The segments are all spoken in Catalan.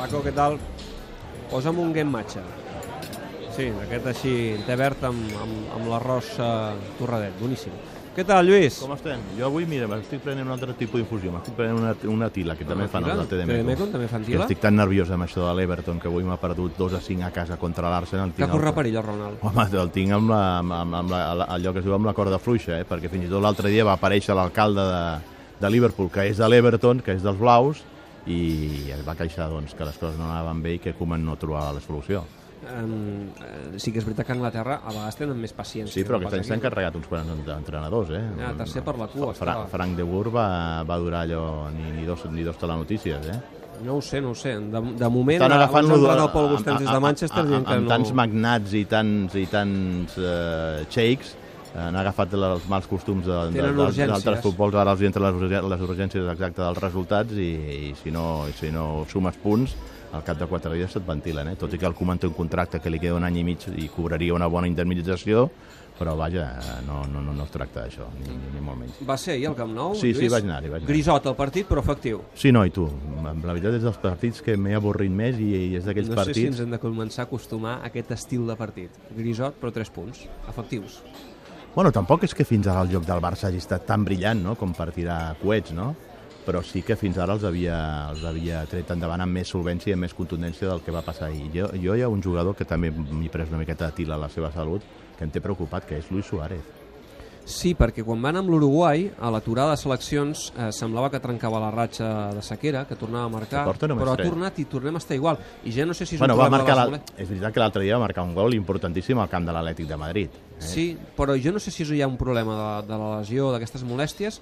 Paco, què tal? Posa'm un game matcha. Sí, aquest així, té verd amb, amb, amb l'arròs uh, torradet, boníssim. Què tal, Lluís? Com estem? Jo avui, mira, m'estic prenent un altre tipus d'infusió. M'estic prenent una, una tila, que també fan els de TDM. TDM també fan Que tila? estic tan nerviós amb això de l'Everton, que avui m'ha perdut 2 a 5 a casa contra l'Arsenal. Que corre perill, el Ronald. Home, el tinc amb, la, amb, amb, amb la, allò que es diu amb la corda fluixa, eh? perquè fins i tot l'altre dia va aparèixer l'alcalde de, de Liverpool, que és de l'Everton, que és dels blaus, i es va queixar doncs, que les coses no anaven bé i que Koeman no trobava la solució. Um, sí que és veritat que a Anglaterra a vegades tenen més paciència. Sí, però que no aquest any s'han carregat uns quants ent- entrenadors, eh? Ja, tercer per la cua, Fra estava. Frank de Boer va, va durar allò ni, ni, dos, ni dos telenotícies, eh? No ho sé, no ho sé. De, de moment, Estan agafant el Paul amb- Gustens des de amb- Manchester amb, que amb no... tants magnats i tants, i tants uh, shakes han agafat els mals costums de, de, Tenen dels urgències. altres futbols, ara els entren les, les urgències exactes dels resultats i, i si, no, si no sumes punts al cap de quatre dies se't ventilen, eh? tot i que el Koeman té un contracte que li queda un any i mig i cobraria una bona indemnització, però vaja, no, no, no, no es tracta d'això, ni, ni, ni molt menys. Va ser ahir al Camp Nou? Sí, sí, Lluís? vaig anar-hi, vaig anar-hi. Grisot el partit, però efectiu. Sí, no, i tu? La veritat és dels partits que m'he avorrit més i, i és d'aquells No sé si partits... ens hem de començar a acostumar a aquest estil de partit. Grisot, però 3 punts, efectius. Bueno, tampoc és que fins ara el joc del Barça hagi estat tan brillant no? com per tirar coets, no? però sí que fins ara els havia, els havia tret endavant amb més solvència i amb més contundència del que va passar ahir. Jo, jo hi ha un jugador que també m'hi pres una miqueta de tila a la seva salut, que em té preocupat, que és Luis Suárez. Sí, perquè quan van amb l'Uruguai, a l'aturada de seleccions, eh, semblava que trencava la ratxa de sequera, que tornava a marcar, però ha tornat i tornem a estar igual. I ja no sé si és Bueno, un va problema marcar la... És veritat que l'altre dia va marcar un gol importantíssim al camp de l'Atlètic de Madrid. Eh? Sí, però jo no sé si hi ha un problema de, de la lesió, d'aquestes molèsties,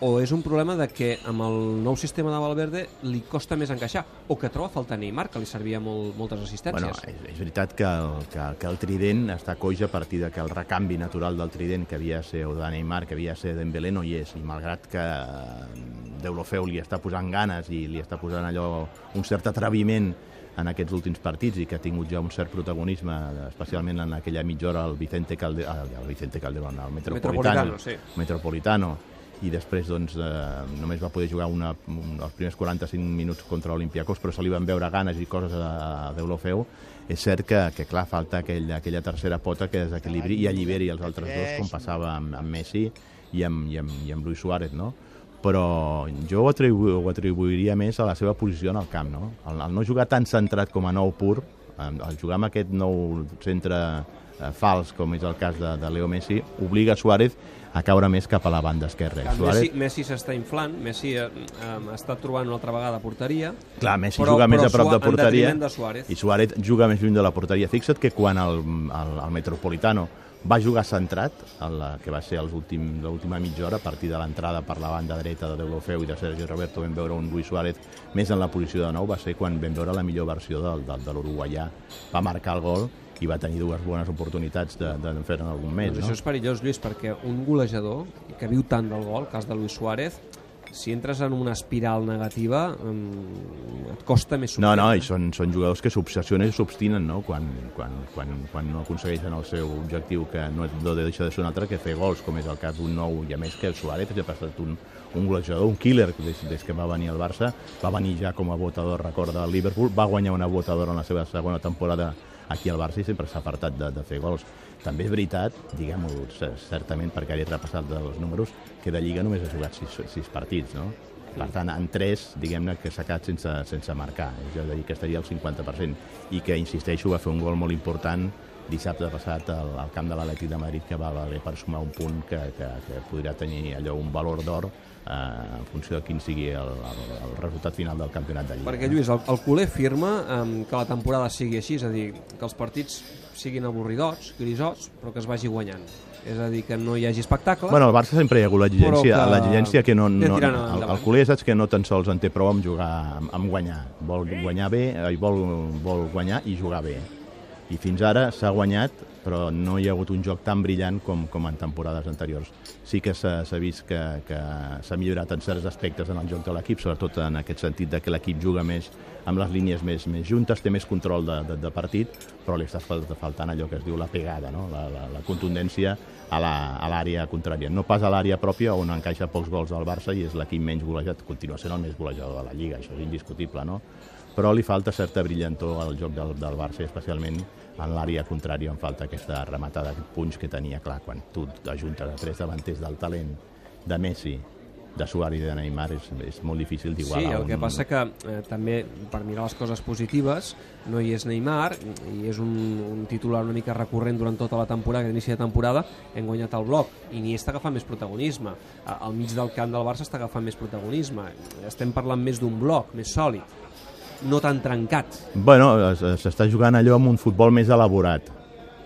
o és un problema de que amb el nou sistema de Valverde li costa més encaixar, o que troba a faltar Neymar, que li servia molt, moltes Bueno, assistències. és, és veritat que el, que, que el trident està coix a partir de que el recanvi natural del trident que havia de ser o de Neymar, que havia de ser Dembélé, no hi és. I malgrat que eh, Deulofeu li està posant ganes i li està posant allò un cert atreviment en aquests últims partits i que ha tingut ja un cert protagonisme, especialment en aquella mitja hora el Vicente, Calde, ah, el Vicente Calderón, el Metropolitano, Metropolitano, sí. Metropolitano i després doncs, eh, només va poder jugar una, un, els primers 45 minuts contra l'Olimpiakos, però se li van veure ganes i coses a, a Deulofeu. És cert que, que clar, falta aquell, aquella tercera pota que desequilibri i alliberi els altres dos, com passava amb, amb Messi i amb, i, amb, i amb Luis Suárez, no? però jo ho, atribu ho atribuiria més a la seva posició en el camp, no? El, el no jugar tan centrat com a nou pur, el, jugar amb aquest nou centre eh, fals, com és el cas de, de Leo Messi, obliga Suárez a caure més cap a la banda esquerra. Que Suárez, Messi s'està inflant, Messi eh, està trobant una altra vegada porteria, Clar, Messi però- juga més però a prop de porteria de Suárez. i Suárez juga més lluny de la porteria. Fixa't que quan el, el, el Metropolitano va jugar centrat, el, que va ser l'última mitja hora, a partir de l'entrada per la banda dreta de Deulofeu i de Sergi Roberto, vam veure un Luis Suárez més en la posició de nou, va ser quan vam veure la millor versió del, del, de l'uruguaià. Va marcar el gol i va tenir dues bones oportunitats de, de, fer-ne algun més. Doncs No? això és perillós, Lluís, perquè un golejador que viu tant del gol, el cas de Luis Suárez, si entres en una espiral negativa et costa més No, sortir. no, i són, són jugadors que s'obsessionen i s'obstinen no? quan, quan, quan, quan no aconsegueixen el seu objectiu, que no, no deixa de ser un altre que fer gols, com és el cas d'un nou, i a més que Suárez ja ha passat un, un golejador, un killer, des, des que va venir al Barça, va venir ja com a votador, recorda, al Liverpool, va guanyar una votadora en la seva segona temporada aquí al Barça i sempre s'ha apartat de, de fer gols. També és veritat, diguem-ho cer- certament, perquè ara he repassat dels números, que de Lliga només ha jugat sis, sis partits, no? Per tant, en tres, diguem-ne que s'ha quedat sense, sense marcar, és a dir, que estaria al 50%, i que, insisteixo, va fer un gol molt important dissabte passat al, al camp de l'Atlètic de Madrid que va valer per sumar un punt que, que, que podria tenir allò un valor d'or eh, en funció de quin sigui el, el, el resultat final del campionat de Lliga. Perquè, Lluís, el, el culer firma um, que la temporada sigui així, és a dir, que els partits siguin avorridots, grisots, però que es vagi guanyant. És a dir, que no hi hagi espectacle. Bueno, al Barça sempre hi ha hagut l'exigència, que- l'exigència que no, no, el, el culer saps que no tan sols en té prou amb jugar, amb, amb guanyar. Vol guanyar bé, eh, vol, vol guanyar i jugar bé. I fins ara s'ha guanyat, però no hi ha hagut un joc tan brillant com, com en temporades anteriors. Sí que s'ha vist que, que s'ha millorat en certs aspectes en el joc de l'equip, sobretot en aquest sentit de que l'equip juga més amb les línies més, més juntes, té més control de, de, de partit, però li està fal- faltant allò que es diu la pegada, no? la, la, la contundència a l'àrea contrària. No pas a l'àrea pròpia on encaixa pocs gols al Barça i és l'equip menys golejat, continua sent el més golejador de la Lliga, això és indiscutible, no? però li falta certa brillantor al joc del, del Barça, especialment en l'àrea contrària en falta aquesta rematada, aquest punx que tenia clar quan tu ajuntes a tres davanters del talent de Messi, de Suárez i de Neymar és, és molt difícil d'igualar. Sí, el un... que passa que eh, també per mirar les coses positives no hi és Neymar i és un, un titular una mica recurrent durant tota la temporada, que d'inici de temporada hem guanyat el bloc i ni està agafant més protagonisme. Al mig del camp del Barça està agafant més protagonisme. Estem parlant més d'un bloc, més sòlid no tan trencat. Bueno, s'està jugant allò amb un futbol més elaborat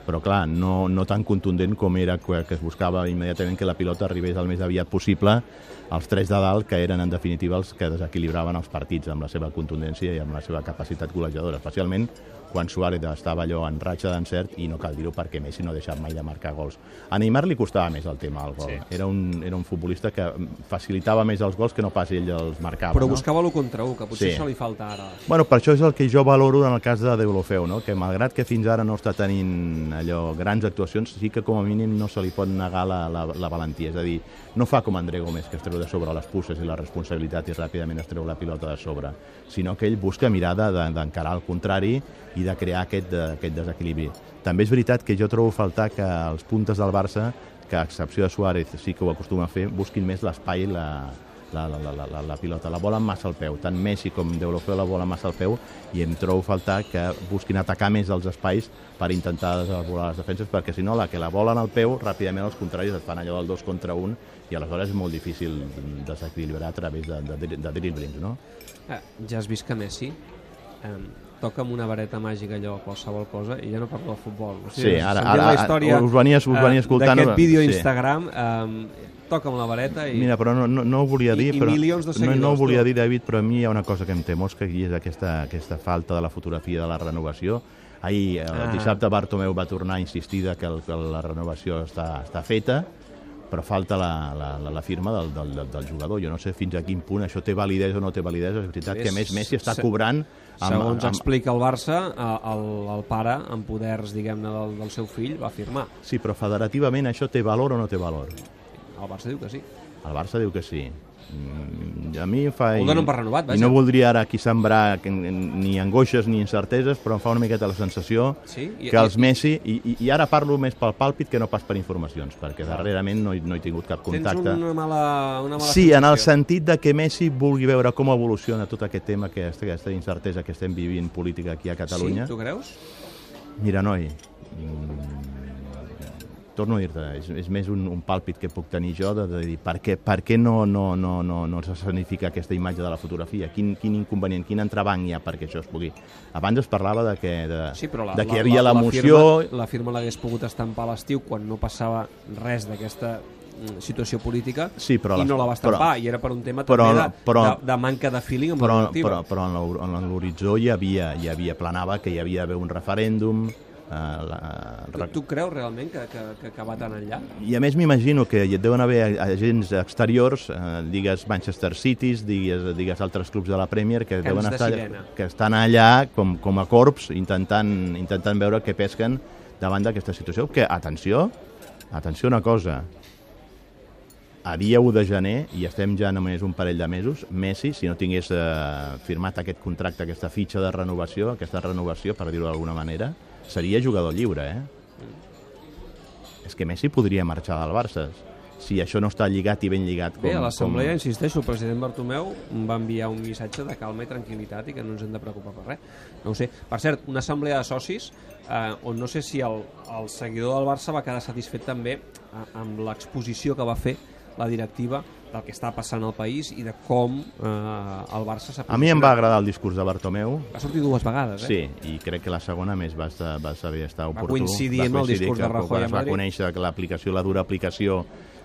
però clar, no, no tan contundent com era que, que es buscava immediatament que la pilota arribés el més aviat possible als tres de dalt, que eren en definitiva els que desequilibraven els partits amb la seva contundència i amb la seva capacitat golejadora, especialment quan Suárez estava allò en ratxa d'encert i no cal dir-ho perquè Messi no ha deixat mai de marcar gols. A Neymar li costava més el tema del gol. Sí. Era, un, era un futbolista que facilitava més els gols que no pas ell els marcava. Però no? buscava l'1 contra 1, que potser sí. això li falta ara. Bueno, per això és el que jo valoro en el cas de Deulofeu, no? que malgrat que fins ara no està tenint allò grans actuacions, sí que com a mínim no se li pot negar la, la, la valentia. És a dir, no fa com André Gómez, que es treu de sobre les pusses i la responsabilitat i ràpidament es treu la pilota de sobre, sinó que ell busca mirada d'encarar el contrari i de crear aquest, aquest desequilibri. També és veritat que jo trobo faltar que els puntes del Barça, que a excepció de Suárez sí que ho acostuma a fer, busquin més l'espai i la, la, la, la, la, la pilota, la volen massa al peu. Tant Messi com Deulofeu la volen massa al peu i em trobo faltar que busquin atacar més els espais per intentar desarbolar les defenses, perquè si no, la que la volen al peu, ràpidament els contraris et fan allò del dos contra un i aleshores és molt difícil desequilibrar a través de, de, de driblings, no? Eh, ja has vist que Messi eh, toca amb una vareta màgica allò qualsevol cosa i ja no parlo de futbol. O sigui, sí, ara, ara, la història, us venia, us venia escoltant... D'aquest vídeo a Instagram eh, toca amb la vareta i... Mira, però no, no, no ho volia dir, i, però, i de. No, no ho volia dir, David, però a mi hi ha una cosa que em té mosca i és aquesta, aquesta falta de la fotografia de la renovació. Ahir, el ah. dissabte, Bartomeu va tornar a insistir que, el, que la renovació està, està feta, però falta la, la, la, la firma del, del, del jugador. Jo no sé fins a quin punt això té validesa o no té validesa. És veritat sí, que, a més, Messi està se, cobrant... Amb, segons amb... explica el Barça, el, el pare, amb poders, diguem-ne, del, del seu fill, va firmar. Sí, però federativament això té valor o no té valor? El Barça diu que sí. El Barça diu que sí. Mm, a mi em fa... Ho donen per renovat, vaja. I no voldria ara aquí sembrar ni angoixes ni incerteses, però em fa una miqueta la sensació sí? I, que els Messi... I, i, I ara parlo més pel pàlpit que no pas per informacions, perquè darrerament no he, no he tingut cap contacte. Tens una mala, una mala Sí, en el sentit de que Messi vulgui veure com evoluciona tot aquest tema, que aquesta incertesa que estem vivint política aquí a Catalunya. Sí, tu creus? Mira, noi, torno a dir-te, és, és més un, un pàlpit que puc tenir jo de, de dir per què, per què no, no, no, no, no s'escenifica aquesta imatge de la fotografia? Quin, quin inconvenient, quin entrebanc hi ha perquè això es pugui... Abans es parlava de que, de, sí, la, de que hi havia l'emoció... La, la firma l'hagués pogut estampar a l'estiu quan no passava res d'aquesta mm, situació política sí, però i no la va estampar però, i era per un tema però, també de, però, de, de manca de feeling amb però, la però, però en l'horitzó hi havia, hi havia planava que hi havia d'haver un referèndum la, tu, tu creus realment que, que, que, que va tan enllà? I a més m'imagino que hi deuen haver agents exteriors, eh, digues Manchester Cities, digues, digues altres clubs de la Premier, que, deuen estar, que estan allà com, com a corps intentant, intentant veure què pesquen davant d'aquesta situació. Que, atenció, atenció una cosa, a dia 1 de gener, i estem ja només un parell de mesos, Messi, si no tingués eh, firmat aquest contracte, aquesta fitxa de renovació, aquesta renovació, per dir-ho d'alguna manera, seria jugador lliure, eh? És que Messi podria marxar del Barça si això no està lligat i ben lligat. Com, Bé, a l'assemblea, com... insisteixo, el president Bartomeu va enviar un missatge de calma i tranquil·litat i que no ens hem de preocupar per res. No ho sé. Per cert, una assemblea de socis eh, on no sé si el, el seguidor del Barça va quedar satisfet també eh, amb l'exposició que va fer la directiva del que està passant al país i de com eh, el Barça s'ha A mi em va agradar el discurs de Bartomeu. Va sortir dues vegades, eh? Sí, i crec que la segona més va, estar, va saber estar oportú. Va coincidir amb el discurs de Rajoy a Madrid. Va conèixer l'aplicació, la dura aplicació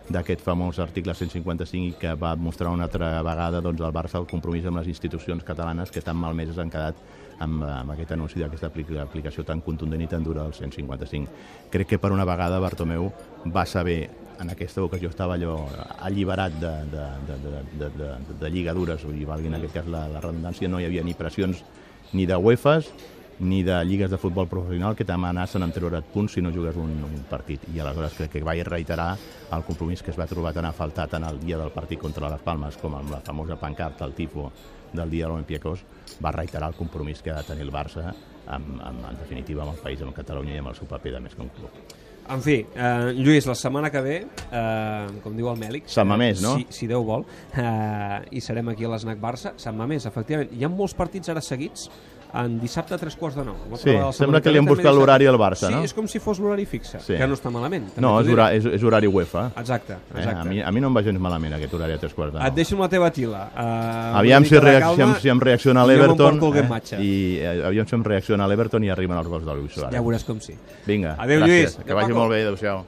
d'aquest famós article 155 i que va mostrar una altra vegada doncs, al Barça el compromís amb les institucions catalanes que tan malmeses han quedat amb, amb aquest anunci d'aquesta aplicació tan contundent i tan dura del 155. Crec que per una vegada Bartomeu va saber en aquesta ocasió estava allò alliberat de, de, de, de, de, de, de lligadures, i valgui en aquest cas la, la redundància, no hi havia ni pressions ni de UEFAs ni de lligues de futbol professional que t'amenacen amb treure't punts si no jugues un, un partit. I aleshores crec que vaig reiterar el compromís que es va trobar tan a faltar tant el dia del partit contra les Palmes com amb la famosa pancarta, el tifo del dia de l'Olimpiakos, va reiterar el compromís que ha de tenir el Barça amb, amb, en definitiva amb el país, amb Catalunya i amb el seu paper de més que un club. En fi, eh, Lluís, la setmana que ve, eh, com diu el Mèlic... Sant Mamés, no? Si, si Déu vol, eh, i serem aquí a l'Snac Barça. Sant Mamés, efectivament. Hi ha molts partits ara seguits en dissabte a tres quarts de nou. Sí, sembla que li han buscat l'horari al Barça, sí, no? és com si fos l'horari fixe, Sí. que no està malament. també No, és, hora, és, és horari UEFA. Exacte, Eh? exacte. A, mi, a mi no em va gens malament aquest horari a tres quarts de nou. Et deixo amb la teva tila. Uh, Aviam si, reacciona, si em reacciona i jo l'Everton m'emporto el eh? I eh, aviam si em reacciona l'Everton i arriben els gols de Luis Suárez. Ja veuràs com sí. Vinga, Adéu, gràcies. Lluís. Que vagi molt bé, adéu-siau.